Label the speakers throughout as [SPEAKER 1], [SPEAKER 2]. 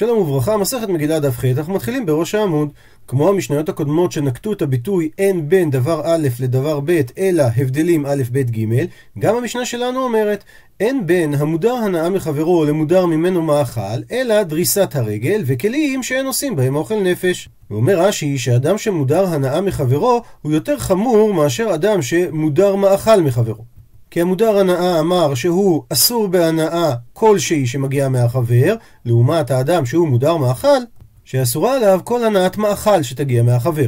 [SPEAKER 1] שלום וברכה, מסכת מגילה דף ח', אנחנו מתחילים בראש העמוד. כמו המשניות הקודמות שנקטו את הביטוי אין בין דבר א' לדבר ב', אלא הבדלים א', ב', ג', גם המשנה שלנו אומרת אין בין המודר הנאה מחברו למודר ממנו מאכל, אלא דריסת הרגל וכלים שאין עושים בהם אוכל נפש. ואומר רש"י שאדם שמודר הנאה מחברו הוא יותר חמור מאשר אדם שמודר מאכל מחברו. כי המודר הנאה אמר שהוא אסור בהנאה כלשהי שמגיעה מהחבר, לעומת האדם שהוא מודר מאכל, שאסורה עליו כל הנאת מאכל שתגיע מהחבר.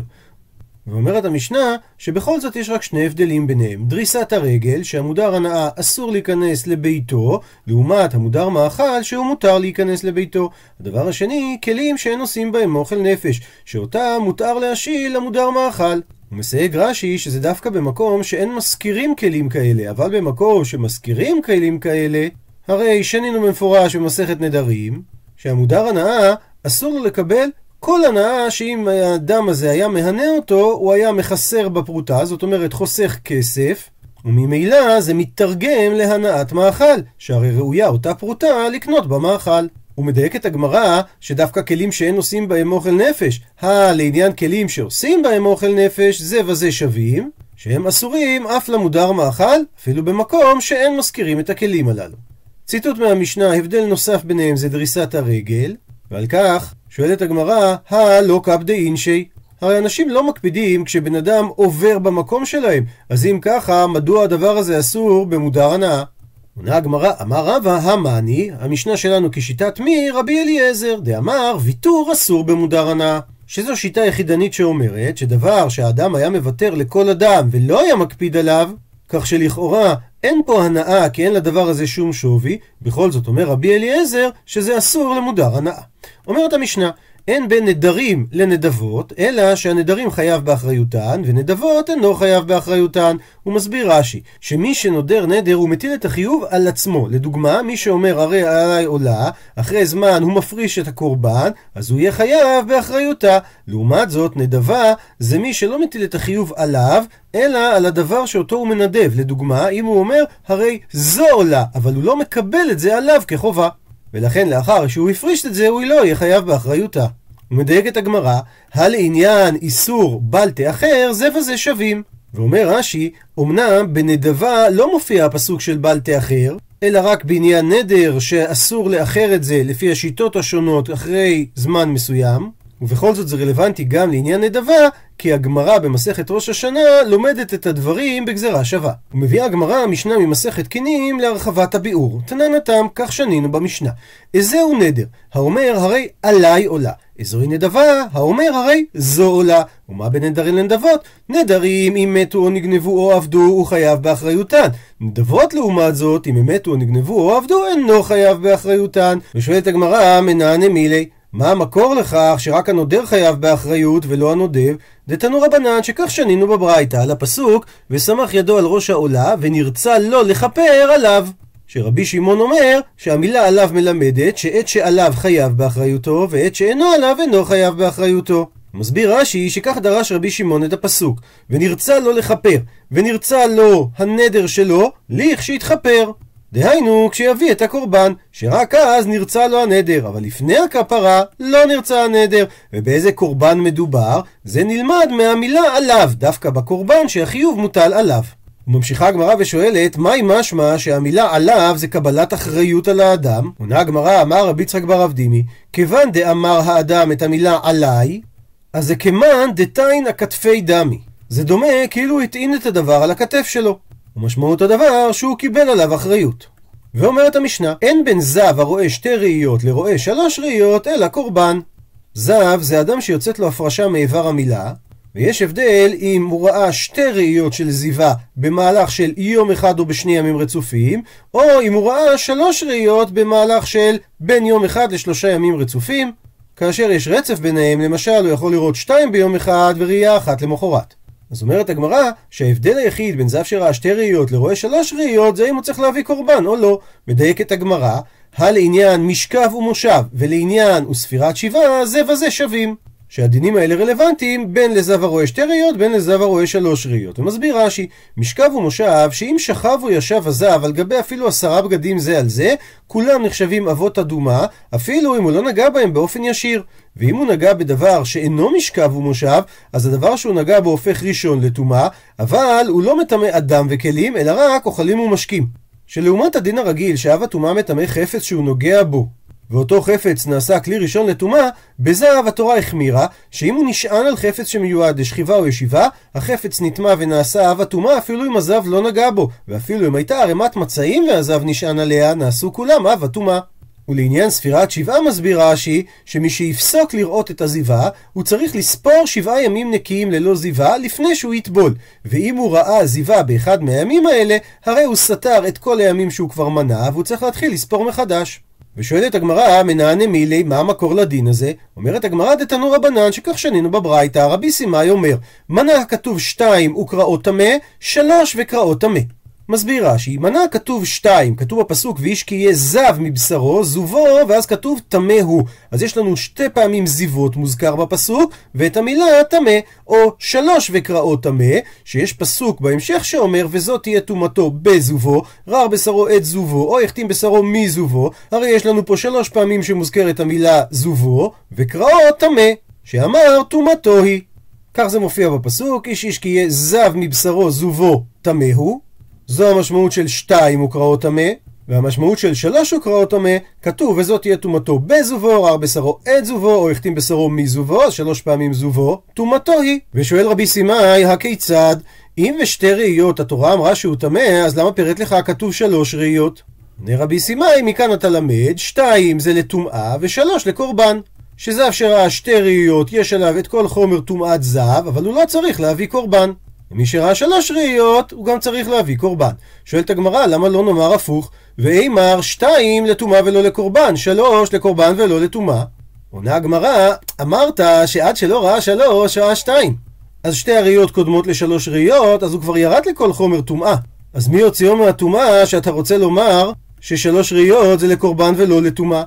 [SPEAKER 1] ואומרת המשנה שבכל זאת יש רק שני הבדלים ביניהם. דריסת הרגל, שהמודר הנאה אסור להיכנס לביתו, לעומת המודר מאכל שהוא מותר להיכנס לביתו. הדבר השני, כלים שאין עושים בהם אוכל נפש, שאותם מותר להשיל למודר מאכל. הוא מסייג רש"י שזה דווקא במקום שאין מזכירים כלים כאלה, אבל במקום שמזכירים כלים כאלה, הרי שנינו במפורש במסכת נדרים, שהמודר הנאה אסור לו לקבל כל הנאה שאם האדם הזה היה מהנה אותו, הוא היה מחסר בפרוטה, זאת אומרת חוסך כסף, וממילא זה מתרגם להנאת מאכל, שהרי ראויה אותה פרוטה לקנות במאכל. הוא מדייק את הגמרא שדווקא כלים שאין עושים בהם אוכל נפש, לעניין כלים שעושים בהם אוכל נפש, זה וזה שווים, שהם אסורים אף למודר מאכל, אפילו במקום שאין מזכירים את הכלים הללו. ציטוט מהמשנה, הבדל נוסף ביניהם זה דריסת הרגל, ועל כך שואלת הגמרא, הלא קפדי אינשי. הרי אנשים לא מקפידים כשבן אדם עובר במקום שלהם, אז אם ככה, מדוע הדבר הזה אסור במודר הנאה? עונה הגמרא, אמר רבא, המאני, המשנה שלנו כשיטת מי? רבי אליעזר, דאמר, ויתור אסור במודר הנאה. שזו שיטה יחידנית שאומרת שדבר שהאדם היה מוותר לכל אדם ולא היה מקפיד עליו, כך שלכאורה אין פה הנאה כי אין לדבר הזה שום שווי, בכל זאת אומר רבי אליעזר שזה אסור למודר הנאה. אומרת המשנה, אין בין נדרים לנדבות, אלא שהנדרים חייב באחריותן, ונדבות אינו חייב באחריותן. הוא מסביר רש"י, שמי שנודר נדר הוא מטיל את החיוב על עצמו. לדוגמה, מי שאומר הרי עליי עולה, אחרי זמן הוא מפריש את הקורבן, אז הוא יהיה חייב באחריותה. לעומת זאת, נדבה זה מי שלא מטיל את החיוב עליו, אלא על הדבר שאותו הוא מנדב. לדוגמה, אם הוא אומר, הרי זו עולה, אבל הוא לא מקבל את זה עליו כחובה. ולכן לאחר שהוא הפריש את זה, הוא לא יהיה חייב באחריותה. הוא מדייק את הגמרא, הלעניין איסור בל תאחר, זה וזה שווים. ואומר רש"י, אמנם בנדבה לא מופיע הפסוק של בל תאחר, אלא רק בעניין נדר שאסור לאחר את זה לפי השיטות השונות אחרי זמן מסוים, ובכל זאת זה רלוונטי גם לעניין נדבה, כי הגמרא במסכת ראש השנה לומדת את הדברים בגזרה שווה. ומביאה הגמרא משנה ממסכת קינים להרחבת הביאור. תננתם, כך שנינו במשנה. איזהו נדר? האומר הרי עליי עולה. איזוהי נדבה? האומר הרי זו עולה. ומה בנדרים לנדבות? נדרים אם מתו או נגנבו או עבדו הוא חייב באחריותן. נדבות לעומת זאת אם הם מתו או נגנבו או עבדו אינו חייב באחריותן. ושואלת הגמרא מנענה מילי מה המקור לכך שרק הנודר חייב באחריות ולא הנודב? דתנו רבנן שכך שנינו בברייתא על הפסוק וסמך ידו על ראש העולה ונרצה לו לכפר עליו. שרבי שמעון אומר שהמילה עליו מלמדת שעת שעליו חייב באחריותו ועת שאינו עליו אינו חייב באחריותו. מסביר רש"י שכך דרש רבי שמעון את הפסוק ונרצה לו לכפר ונרצה לו הנדר שלו שיתכפר דהיינו, כשיביא את הקורבן, שרק אז נרצה לו הנדר, אבל לפני הכפרה לא נרצה הנדר. ובאיזה קורבן מדובר? זה נלמד מהמילה עליו, דווקא בקורבן שהחיוב מוטל עליו. וממשיכה הגמרא ושואלת, מהי משמע שהמילה עליו זה קבלת אחריות על האדם? עונה הגמרא, אמר רבי יצחק בר אבדימי, כיוון דאמר האדם את המילה עליי, אז זה כמאן דתין הכתפי דמי. זה דומה כאילו הטעין את הדבר על הכתף שלו. ומשמעות הדבר שהוא קיבל עליו אחריות. ואומרת המשנה, אין בין זב הרואה שתי ראיות לרואה שלוש ראיות, אלא קורבן. זב זה אדם שיוצאת לו הפרשה מאיבר המילה, ויש הבדל אם הוא ראה שתי ראיות של זיווה במהלך של יום אחד או בשני ימים רצופים, או אם הוא ראה שלוש ראיות במהלך של בין יום אחד לשלושה ימים רצופים, כאשר יש רצף ביניהם, למשל הוא יכול לראות שתיים ביום אחד וראייה אחת למחרת. אז אומרת הגמרא שההבדל היחיד בין זב שראה שתי ראיות לרואה שלוש ראיות זה אם הוא צריך להביא קורבן או לא. מדייקת הגמרא, הלעניין משכב ומושב ולעניין וספירת שבעה זה וזה שווים. שהדינים האלה רלוונטיים בין לזב הרואה שתי ראיות, בין לזב הרואה שלוש ראיות. ומסביר רש"י, משכב ומושב, שאם שכב או ישב הזב על גבי אפילו עשרה בגדים זה על זה, כולם נחשבים אבות אדומה, אפילו אם הוא לא נגע בהם באופן ישיר. ואם הוא נגע בדבר שאינו משכב ומושב, אז הדבר שהוא נגע בו הופך ראשון לטומאה, אבל הוא לא מטמא אדם וכלים, אלא רק אוכלים ומשקים. שלעומת הדין הרגיל, שאב הטומאה מטמא חפץ שהוא נוגע בו, ואותו חפץ נעשה כלי ראשון לטומאה, בזהב התורה החמירה, שאם הוא נשען על חפץ שמיועד לשכיבה או ישיבה, החפץ נטמע ונעשה אב הטומאה אפילו אם הזב לא נגע בו, ואפילו אם הייתה ערימת מצעים והזב נשען עליה, נעשו כולם אב הטומאה. ולעניין ספירת שבעה מסביר רש"י, שמי שיפסוק לראות את הזיווה, הוא צריך לספור שבעה ימים נקיים ללא זיווה לפני שהוא יטבול. ואם הוא ראה זיווה באחד מהימים האלה, הרי הוא סתר את כל הימים שהוא כבר מנה, והוא צריך להתחיל לספור מחדש. ושואלת הגמרא, מנענה מילי, מה המקור לדין הזה? אומרת הגמרא, דתנו רבנן, שכך שנינו בברייתא, רבי סימאי אומר, מנה הכתוב שתיים וקראות טמא, שלוש וקראות טמא. מסביר רש"י, מנה כתוב שתיים, כתוב בפסוק ואיש כי יהיה זב מבשרו, זובו, ואז כתוב טמא הוא. אז יש לנו שתי פעמים זיוות מוזכר בפסוק, ואת המילה טמא, או שלוש וקראות טמא, שיש פסוק בהמשך שאומר וזאת תהיה טומאתו בזובו, רר בשרו את זובו, או יחתים בשרו מזובו, הרי יש לנו פה שלוש פעמים שמוזכרת המילה זובו, וקראות טמא, שאמר טומאתו היא. כך זה מופיע בפסוק, איש איש כי יהיה זב מבשרו זובו טמא הוא. זו המשמעות של שתיים וקראו טמא, והמשמעות של שלוש וקראו טמא, כתוב וזאת תהיה טומאתו בזובו, רר בשרו את זובו, או החתים בשרו מזובו, אז שלוש פעמים זובו, טומאתו היא. ושואל רבי סימאי, הכיצד? אם בשתי ראיות התורה אמרה שהוא טמא, אז למה פירט לך כתוב שלוש ראיות? עונה רבי סימאי, מכאן אתה למד, שתיים זה לטומאה ושלוש לקורבן. שזב שראה שתי ראיות, יש עליו את כל חומר טומאת זב, אבל הוא לא צריך להביא קורבן. ומי שראה שלוש ראיות, הוא גם צריך להביא קורבן. שואלת הגמרא, למה לא נאמר הפוך? ואימר שתיים לטומאה ולא לקורבן, שלוש לקורבן ולא לטומאה. עונה הגמרא, אמרת שעד שלא ראה שלוש, ראה שתיים. אז שתי הראיות קודמות לשלוש ראיות, אז הוא כבר ירד לכל חומר טומאה. אז מי הוציאו מהטומאה שאתה רוצה לומר ששלוש ראיות זה לקורבן ולא לטומאה?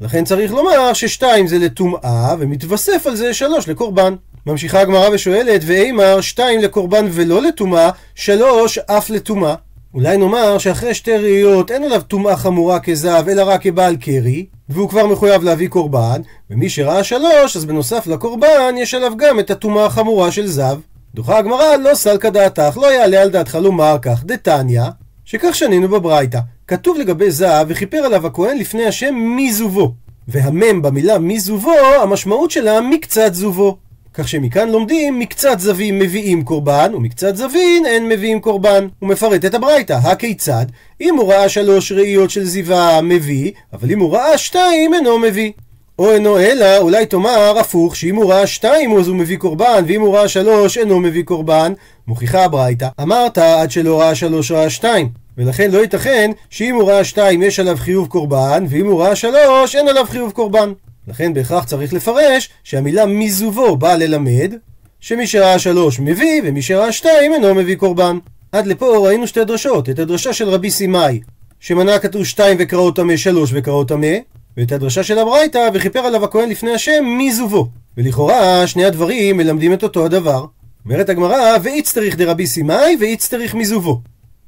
[SPEAKER 1] לכן צריך לומר ששתיים זה לטומאה, ומתווסף על זה שלוש לקורבן. ממשיכה הגמרא ושואלת, ואימר שתיים לקורבן ולא לטומאה, שלוש אף לטומאה. אולי נאמר שאחרי שתי ראיות אין עליו טומאה חמורה כזב, אלא רק כבעל קרי, והוא כבר מחויב להביא קורבן, ומי שראה שלוש, אז בנוסף לקורבן, יש עליו גם את הטומאה החמורה של זב. דוחה הגמרא, לא סלקא דעתך, לא יעלה על דעתך לומר כך, דתניא, שכך שנינו בברייתא. כתוב לגבי זב, וכיפר עליו הכהן לפני השם מזובו. והמם במילה מזובו, המשמעות שלה מקצת זובו. כך שמכאן לומדים מקצת זבים מביאים קורבן, ומקצת זבין אין מביאים קורבן. הוא מפרט את הברייתא, הכיצד? אם הוא ראה שלוש ראיות של זיווה מביא, אבל אם הוא ראה שתיים אינו מביא. או אינו אלא, אולי תאמר הפוך, שאם הוא ראה שתיים אז הוא מביא קורבן, ואם הוא ראה שלוש אינו מביא קורבן. מוכיחה הברייתא, אמרת עד שלא ראה שלוש ראה שתיים. ולכן לא ייתכן שאם הוא ראה שתיים יש עליו חיוב קורבן, ואם הוא ראה שלוש אין עליו חיוב קורבן. לכן בהכרח צריך לפרש שהמילה מזובו באה ללמד שמי שראה שלוש מביא ומי שראה שתיים אינו מביא קורבן. עד לפה ראינו שתי דרשות, את הדרשה של רבי סימאי שמנה כתוב שתיים וקראו טמא שלוש וקראו טמא ואת הדרשה של הברייתא וכיפר עליו הכהן לפני השם מזובו. ולכאורה שני הדברים מלמדים את אותו הדבר. אומרת הגמרא ואיצטריך דרבי סימאי ואיצטריך מזובו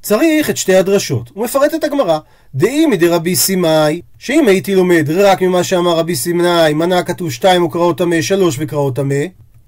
[SPEAKER 1] צריך את שתי הדרשות. הוא מפרט את הגמרא. דאי מדי רבי סימאי, שאם הייתי לומד רק ממה שאמר רבי סימאי, מנה כתוב שתיים וקראו טמא, שלוש וקראו טמא,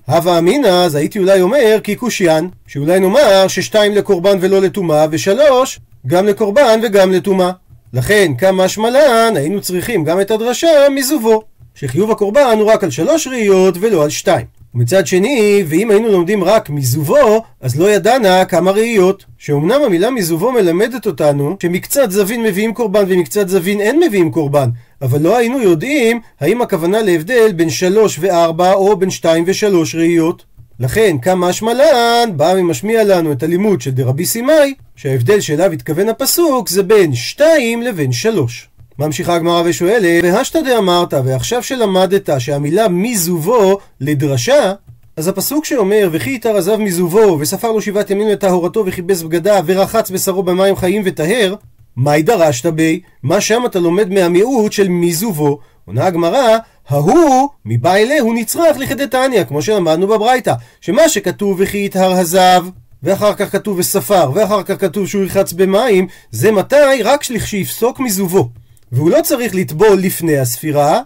[SPEAKER 1] הווה אמינא, אז הייתי אולי אומר כי קושיין, שאולי נאמר ששתיים לקורבן ולא לטומאה, ושלוש גם לקורבן וגם לטומאה. לכן, כמה שמלן, היינו צריכים גם את הדרשה מזובו, שחיוב הקורבן הוא רק על שלוש ראיות ולא על שתיים. ומצד שני, ואם היינו לומדים רק מזובו, אז לא ידענה כמה ראיות. שאומנם המילה מזובו מלמדת אותנו שמקצת זבין מביאים קורבן ומקצת זבין אין מביאים קורבן, אבל לא היינו יודעים האם הכוונה להבדל בין שלוש וארבע או בין שתיים ושלוש ראיות. לכן, כמה השמלן בא ומשמיע לנו את הלימוד של דרבי סימאי, שההבדל שאליו התכוון הפסוק זה בין שתיים לבין שלוש. ממשיכה הגמרא ושואלת, והשתא דאמרת, ועכשיו שלמדת שהמילה מזובו לדרשה, אז הפסוק שאומר, וכי יתר עזב מזובו, וספר לו שבעת ימים לטהרתו, וכיבס בגדיו, ורחץ בשרו במים חיים וטהר, מהי דרשת בי? מה שם אתה לומד מהמיעוט של מזובו? עונה הגמרא, ההוא, מבא הוא נצרך לכדי תניא, כמו שלמדנו בברייתא, שמה שכתוב וכי יטהר הזב, ואחר כך כתוב וספר, ואחר כך כתוב שהוא ירחץ במים, זה מתי? רק לכשיפסוק מזובו. והוא לא צריך לטבול לפני הספירה,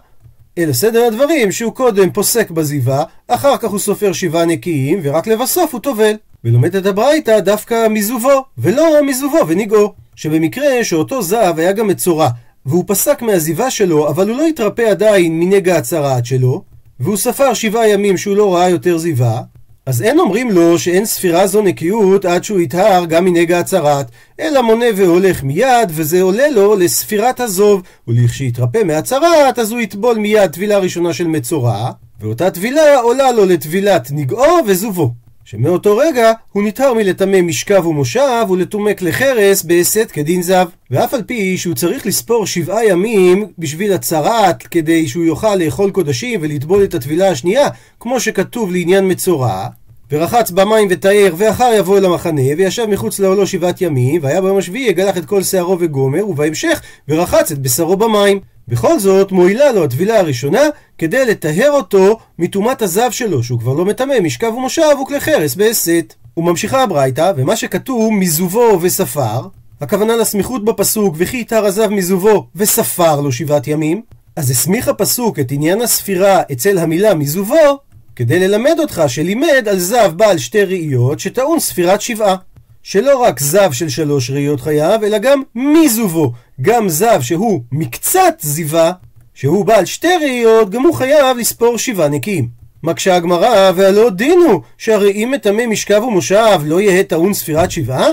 [SPEAKER 1] אלא סדר הדברים שהוא קודם פוסק בזיווה, אחר כך הוא סופר שבעה נקיים, ורק לבסוף הוא טובל. ולומד את הברייתא דווקא מזובו, ולא מזובו וניגו. שבמקרה שאותו זהב היה גם מצורע, והוא פסק מהזיווה שלו, אבל הוא לא התרפא עדיין מנגע הצרעת שלו, והוא ספר שבעה ימים שהוא לא ראה יותר זיווה, אז אין אומרים לו שאין ספירה זו נקיות עד שהוא יטהר גם מנגע הצרת, אלא מונה והולך מיד, וזה עולה לו לספירת הזוב, ולכשיתרפא מהצרת, אז הוא יטבול מיד טבילה ראשונה של מצורע, ואותה טבילה עולה לו לטבילת נגעו וזובו. שמאותו רגע הוא נטהר מלטמא משכב ומושב ולטומא כלי חרס בהסת כדין זב. ואף על פי שהוא צריך לספור שבעה ימים בשביל הצרת כדי שהוא יוכל לאכול קודשים ולטבול את הטבילה השנייה, כמו שכתוב לעניין מצורע, ורחץ במים ותאר, ואחר יבוא אל המחנה, וישב מחוץ לאוהלו שבעת ימים, והיה ביום השביעי יגלח את כל שערו וגומר, ובהמשך ורחץ את בשרו במים. בכל זאת מועילה לו הטבילה הראשונה כדי לטהר אותו מטומאת הזב שלו, שהוא כבר לא מטמא, משכב ומושב וכלי חרס בהסת. וממשיכה הברייתא, ומה שכתוב מזובו וספר, הכוונה לסמיכות בפסוק, וכי יתר הזב מזובו וספר לו שבעת ימים, אז הסמיך הפסוק את עניין הספירה אצל המילה מזובו, כדי ללמד אותך שלימד על זב בעל שתי ראיות שטעון ספירת שבעה. שלא רק זב של שלוש ראיות חייב, אלא גם מזובו. גם זב שהוא מקצת זיווה, שהוא בעל שתי ראיות, גם הוא חייב לספור שבעה נקיים. מקשה הגמרא, והלא דינו, שהרי אם מטמא משכב ומושב לא יהא טעון ספירת שבעה?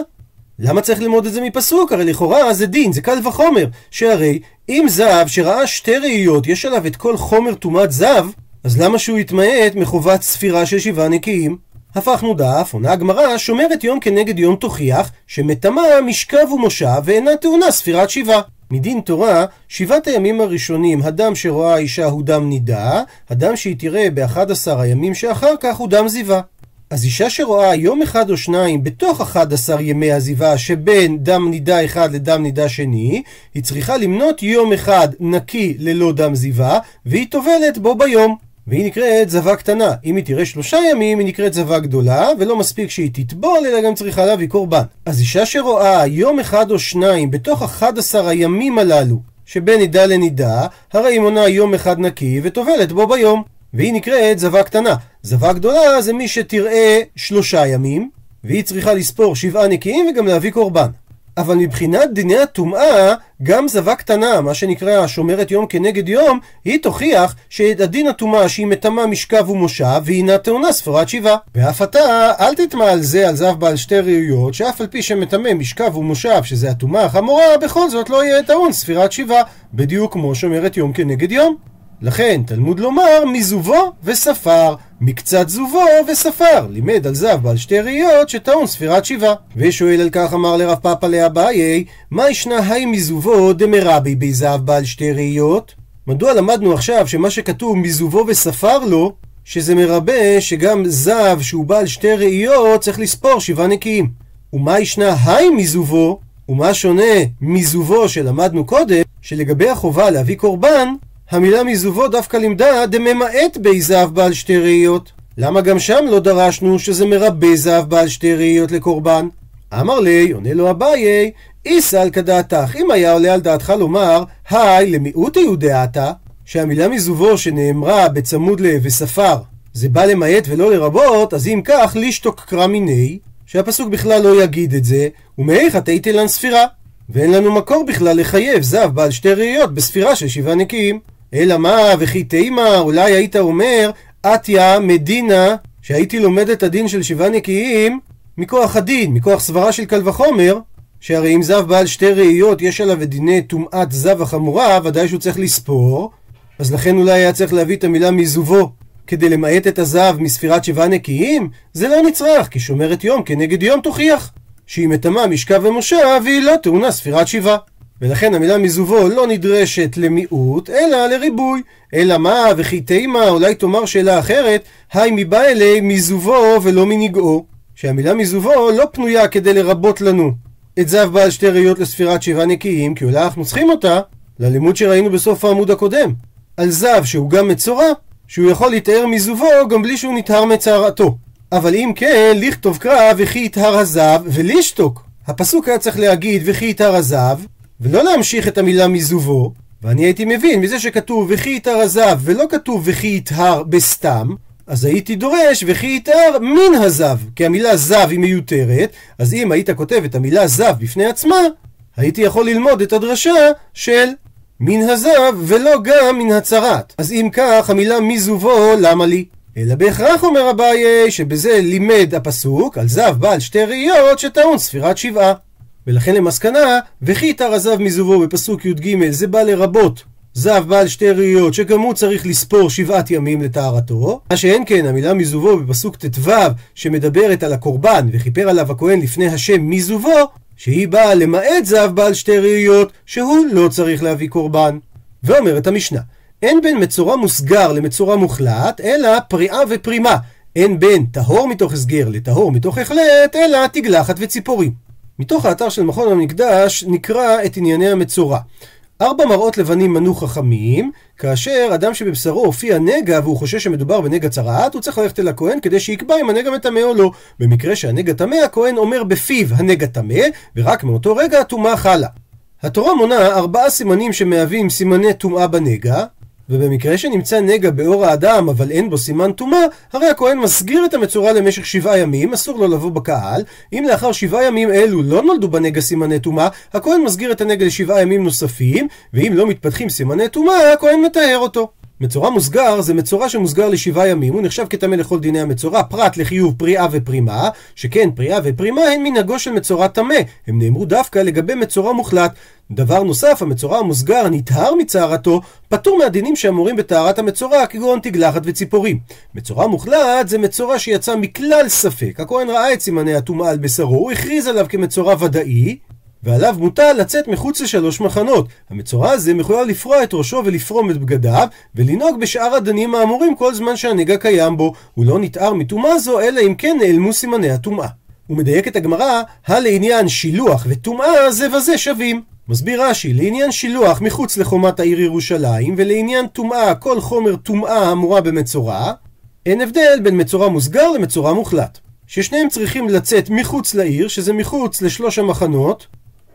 [SPEAKER 1] למה צריך ללמוד את זה מפסוק? הרי לכאורה זה דין, זה קל וחומר. שהרי אם זב שראה שתי ראיות, יש עליו את כל חומר טומאת זב, אז למה שהוא יתמעט מחובת ספירה של שבעה נקיים? הפכנו דף, עונה הגמרא, שומרת יום כנגד יום תוכיח, שמטמאה משכב ומושב ואינה טעונה ספירת שבעה. מדין תורה, שבעת הימים הראשונים, הדם שרואה האישה הוא דם נידה, הדם שהיא תראה באחד עשר הימים שאחר כך הוא דם זיווה. אז אישה שרואה יום אחד או שניים בתוך 11 ימי הזיווה שבין דם נידה אחד לדם נידה שני, היא צריכה למנות יום אחד נקי ללא דם זיווה, והיא טובלת בו ביום. והיא נקראת זבה קטנה. אם היא תראה שלושה ימים, היא נקראת זבה גדולה, ולא מספיק שהיא תטבול, אלא גם צריכה להביא קורבן. אז אישה שרואה יום אחד או שניים בתוך 11 הימים הללו, שבין נידה לנידה, הרי היא מונה יום אחד נקי וטובלת בו ביום. והיא נקראת זבה קטנה. זבה גדולה זה מי שתראה שלושה ימים, והיא צריכה לספור שבעה נקיים וגם להביא קורבן. אבל מבחינת דיני הטומאה, גם זבה קטנה, מה שנקרא שומרת יום כנגד יום, היא תוכיח שאת הדין הטומאה שהיא מטמאה משכב ומושב, והיא אינה טעונה ספרת שבעה. ואף אתה, אל תטמא על זה על זב בעל שתי ראויות, שאף על פי שמטמא משכב ומושב, שזה הטומאה החמורה, בכל זאת לא יהיה טעון ספירת שבעה, בדיוק כמו שומרת יום כנגד יום. לכן תלמוד לומר מזובו וספר, מקצת זובו וספר, לימד על זב בעל שתי ראיות שטעון ספירת שבעה. ושואל על כך אמר לרב פאפא לאביי, מה ישנה היי מזובו דמרבי בי זב בעל שתי ראיות? מדוע למדנו עכשיו שמה שכתוב מזובו וספר לו, שזה מרבה שגם זב שהוא בעל שתי ראיות צריך לספור שבעה נקיים. ומה ישנה היי מזובו? ומה שונה מזובו שלמדנו קודם, שלגבי החובה להביא קורבן, המילה מזובו דווקא לימדה דממעט בי זהב בעל שתי ראיות. למה גם שם לא דרשנו שזה מרבה זהב בעל שתי ראיות לקורבן? אמר לי, עונה לו אביי, איסא על כדעתך, אם היה עולה על דעתך לומר, היי, למיעוט יהודעתה, שהמילה מזובו שנאמרה בצמוד ל וספר, זה בא למעט ולא לרבות, אז אם כך, לישתוק קרא מיני, שהפסוק בכלל לא יגיד את זה, ומאיך תהייתי לן ספירה. ואין לנו מקור בכלל לחייב זב בעל שתי ראיות בספירה של שבעה נקיים. אלא מה, וכי תימה, אולי היית אומר, עטיה מדינה, שהייתי לומד את הדין של שבעה נקיים, מכוח הדין, מכוח סברה של קל וחומר, שהרי אם זב בעל שתי ראיות יש עליו את דיני טומאת זב החמורה, ודאי שהוא צריך לספור, אז לכן אולי היה צריך להביא את המילה מזובו כדי למעט את הזב מספירת שבעה נקיים? זה לא נצרך, כי שומרת יום כנגד יום תוכיח. שהיא מטמאה משכב ומושב והיא לא טעונה ספירת שבעה. ולכן המילה מזובו לא נדרשת למיעוט, אלא לריבוי. אלא מה, וכי תימה, אולי תאמר שאלה אחרת, היי מבא אלי מזובו ולא מנגעו. שהמילה מזובו לא פנויה כדי לרבות לנו את זב בעל שתי ראיות לספירת שבעה נקיים, כי אולי אנחנו צריכים אותה ללימוד שראינו בסוף העמוד הקודם. על זב שהוא גם מצורע, שהוא יכול להתאר מזובו גם בלי שהוא נטהר מצערתו. אבל אם כן, לכתוב קרא וכי יטהר הזב ולשתוק. הפסוק היה צריך להגיד וכי יטהר הזב, ולא להמשיך את המילה מזובו, ואני הייתי מבין מזה שכתוב וכי יטהר הזב ולא כתוב וכי יטהר בסתם, אז הייתי דורש וכי יטהר מן הזב, כי המילה זב היא מיותרת, אז אם היית כותב את המילה זב בפני עצמה, הייתי יכול ללמוד את הדרשה של מן הזב ולא גם מן הצרת. אז אם כך, המילה מזובו, למה לי? אלא בהכרח אומר אביי שבזה לימד הפסוק על זב בעל שתי ראיות שטעון ספירת שבעה. ולכן למסקנה, וכי יתר הזב מזובו בפסוק י"ג זה בא לרבות זב בעל שתי ראיות שגם הוא צריך לספור שבעת ימים לטהרתו. מה שאין כן, המילה מזובו בפסוק ט"ו שמדברת על הקורבן וכיפר עליו הכהן לפני השם מזובו, שהיא באה למעט זב בעל שתי ראיות שהוא לא צריך להביא קורבן. ואומרת המשנה, אין בין מצורע מוסגר למצורע מוחלט, אלא פריאה ופרימה. אין בין טהור מתוך הסגר לטהור מתוך החלט, אלא תגלחת וציפורים. מתוך האתר של מכון המקדש נקרא את ענייני המצורע. ארבע מראות לבנים מנו חכמים, כאשר אדם שבבשרו הופיע נגע והוא חושש שמדובר בנגע צרעת, הוא צריך ללכת אל הכהן כדי שיקבע אם הנגע מטמא או לא. במקרה שהנגע טמא, הכהן אומר בפיו הנגע טמא, ורק מאותו רגע הטומאה חלה. התורה מונה ארבעה סימנים שמהווים סימני טומאה בנגע, ובמקרה שנמצא נגע באור האדם אבל אין בו סימן טומאה, הרי הכהן מסגיר את המצורע למשך שבעה ימים, אסור לו לבוא בקהל. אם לאחר שבעה ימים אלו לא נולדו בנגע סימני טומאה, הכהן מסגיר את הנגע לשבעה ימים נוספים, ואם לא מתפתחים סימני טומאה, הכהן מטהר אותו. מצורע מוסגר זה מצורע שמוסגר לשבעה ימים, הוא נחשב כטמא לכל דיני המצורע, פרט לחיוב פריאה ופרימה, שכן פריאה ופרימה הן מנהגו של מצורע טמא, הם נאמרו דווקא לגבי מצורע מוחלט. דבר נוסף, המצורע המוסגר נטהר מצערתו, פטור מהדינים שאמורים בטהרת המצורע, כגון תגלחת וציפורים. מצורע מוחלט זה מצורע שיצא מכלל ספק, הכהן ראה את סימני הטומאה על בשרו, הוא הכריז עליו כמצורע ודאי, ועליו מוטל לצאת מחוץ לשלוש מחנות. המצורע הזה מחויב לפרוע את ראשו ולפרום את בגדיו, ולנהוג בשאר הדנים האמורים כל זמן שהנגע קיים בו. הוא לא נטהר מטומאה זו, אלא אם כן נעלמו סימני הטומאה. הוא מדייק את הגמרא, הלעניין שילוח וטומאה זה וזה שווים. מסביר רש"י, לעניין שילוח מחוץ לחומת העיר ירושלים, ולעניין טומאה, כל חומר טומאה אמורה במצורע, אין הבדל בין מצורע מוסגר למצורע מוחלט. ששניהם צריכים לצאת מחוץ לעיר, שזה מחוץ לשלוש המחנות,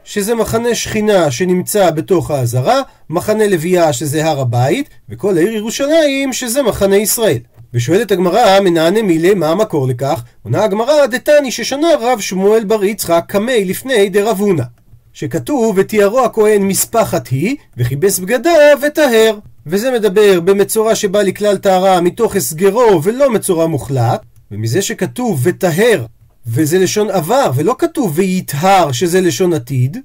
[SPEAKER 1] שזה מחנה שכינה שנמצא בתוך העזרה, מחנה לוויה שזה הר הבית, וכל העיר ירושלים שזה מחנה ישראל. ושואלת הגמרא, מנענה מילי, מה המקור לכך? עונה הגמרא, דתני ששנה רב שמואל בר יצחק קמי לפני דרב הונא. שכתוב, ותיארו הכהן מספחת היא, וכיבס בגדיו וטהר. וזה מדבר במצורע שבא לכלל טהרה מתוך הסגרו ולא מצורע מוחלט, ומזה שכתוב וטהר וזה לשון עבר, ולא כתוב ויטהר שזה לשון עתיד,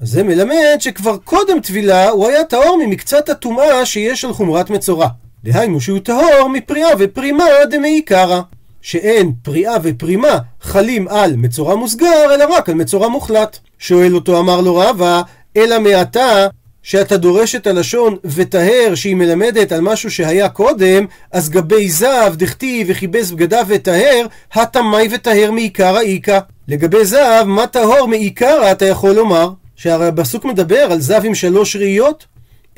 [SPEAKER 1] אז זה מלמד שכבר קודם טבילה הוא היה טהור ממקצת הטומאה שיש על חומרת מצורע. דהיינו שהוא טהור מפריאה ופרימה דמעיקרא. שאין פריאה ופרימה חלים על מצורע מוסגר, אלא רק על מצורע מוחלט. שואל אותו אמר לו רבא, אלא מעתה שאתה דורש את הלשון וטהר שהיא מלמדת על משהו שהיה קודם, אז גבי זב דכתיב וכיבס בגדיו וטהר, התמי וטהר מעיקרא איכא. לגבי זב, מה טהור מעיקרא אתה יכול לומר? שהרי הפסוק מדבר על זב עם שלוש ראיות.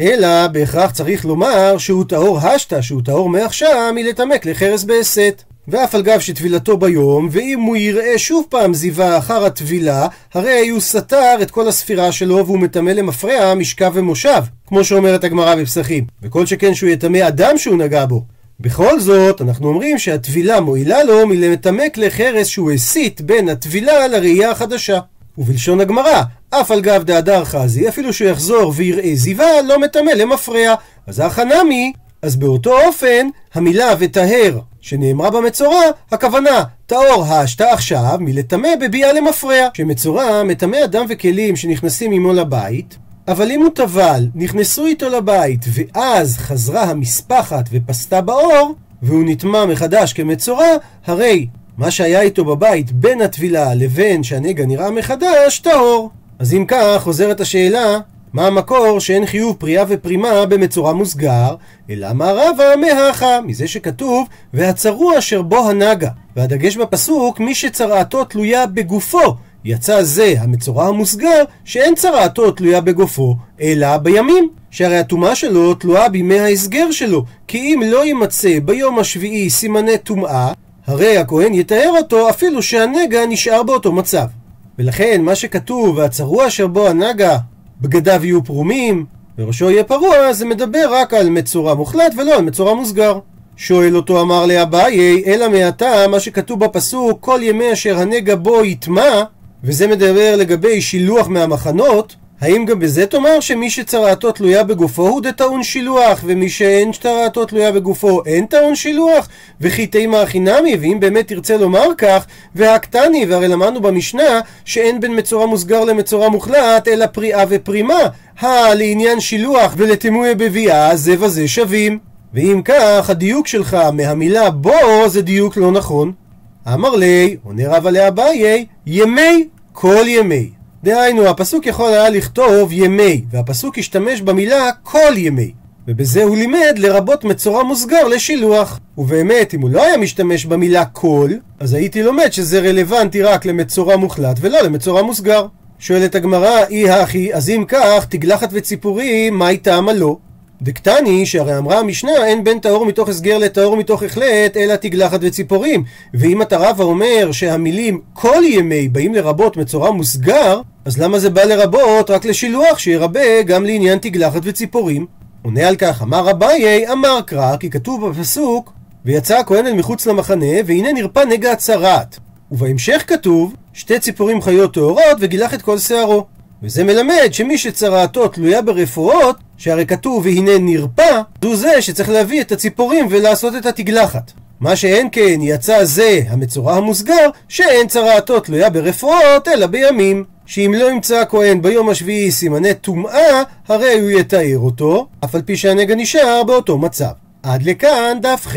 [SPEAKER 1] אלא בהכרח צריך לומר שהוא טהור השתא, שהוא טהור מעכשיו מלטמק לחרס בהסת. ואף על גב שטבילתו ביום, ואם הוא יראה שוב פעם זיווה אחר הטבילה, הרי הוא סתר את כל הספירה שלו והוא מטמא למפרע משכב ומושב, כמו שאומרת הגמרא בפסחים. וכל שכן שהוא יטמא אדם שהוא נגע בו. בכל זאת, אנחנו אומרים שהטבילה מועילה לו מלטמא כלי חרס שהוא הסית בין הטבילה לראייה החדשה. ובלשון הגמרא, אף על גב דהדר חזי, אפילו שהוא יחזור ויראה זיווה, לא מטמא למפרע. אז החנמי, אז באותו אופן, המילה וטהר שנאמרה במצורע, הכוונה טהור השתא עכשיו מלטמא בביאה למפרע. שמצורע מטמא אדם וכלים שנכנסים עמו לבית, אבל אם הוא טבל, נכנסו איתו לבית, ואז חזרה המספחת ופסתה באור, והוא נטמע מחדש כמצורע, הרי מה שהיה איתו בבית בין הטבילה לבין שהנגע נראה מחדש, טהור. אז אם כך, חוזרת השאלה, מה המקור שאין חיוב פריאה ופרימה במצורע מוסגר, אלא מה רבה מהכה, מזה שכתוב, והצרוע אשר בו הנגה. והדגש בפסוק, מי שצרעתו תלויה בגופו. יצא זה המצורע המוסגר, שאין צרעתו תלויה בגופו, אלא בימים. שהרי הטומאה שלו תלויה בימי ההסגר שלו, כי אם לא יימצא ביום השביעי סימני טומאה, הרי הכהן יתאר אותו אפילו שהנגע נשאר באותו מצב. ולכן מה שכתוב, והצרוע אשר בו הנגע, בגדיו יהיו פרומים, וראשו יהיה פרוע, זה מדבר רק על מצורע מוחלט ולא על מצורע מוסגר. שואל אותו אמר לאביי, אלא מעתה מה שכתוב בפסוק, כל ימי אשר הנגע בו יטמע, וזה מדבר לגבי שילוח מהמחנות, האם גם בזה תאמר שמי שצרעתו תלויה בגופו הוא דטעון שילוח, ומי שאין צרעתו תלויה בגופו אין טעון שילוח? וכי תימא הכי נמי, ואם באמת תרצה לומר כך, והקטני, והרי למדנו במשנה שאין בין מצורע מוסגר למצורע מוחלט, אלא פריאה ופרימה. הא לעניין שילוח ולתמויה בביאה, זה וזה שווים. ואם כך, הדיוק שלך מהמילה בו זה דיוק לא נכון. אמר לי, עונה רבא לאביי, ימי, כל ימי. דהיינו, הפסוק יכול היה לכתוב ימי, והפסוק השתמש במילה כל ימי. ובזה הוא לימד לרבות מצורע מוסגר לשילוח. ובאמת, אם הוא לא היה משתמש במילה כל, אז הייתי לומד שזה רלוונטי רק למצורע מוחלט ולא למצורע מוסגר. שואלת הגמרא, אי הכי, אז אם כך, תגלחת וציפורים, מה טעמה לא? דקטני, שהרי אמרה המשנה, אין בין טהור מתוך הסגר לטהור מתוך החלט, אלא תגלחת וציפורים. ואם אתה רבא אומר שהמילים כל ימי באים לרבות מצורע מוסגר, אז למה זה בא לרבות רק לשילוח שירבה גם לעניין תגלחת וציפורים? עונה על כך, אמר אביי, אמר קרא, כי כתוב בפסוק, ויצא הכהן אל מחוץ למחנה, והנה נרפא נגע הצרעת. ובהמשך כתוב, שתי ציפורים חיות טהורות וגילח את כל שערו. וזה מלמד שמי שצרעתו תלויה ברפואות, שהרי כתוב והנה נרפא, זו זה שצריך להביא את הציפורים ולעשות את התגלחת. מה שאין כן יצא זה המצורע המוסגר, שאין צרעתו תלויה ברפואות, אלא בימים. שאם לא ימצא הכהן ביום השביעי סימני טומאה, הרי הוא יתאר אותו, אף על פי שהנגע נשאר באותו מצב. עד לכאן דף ח'.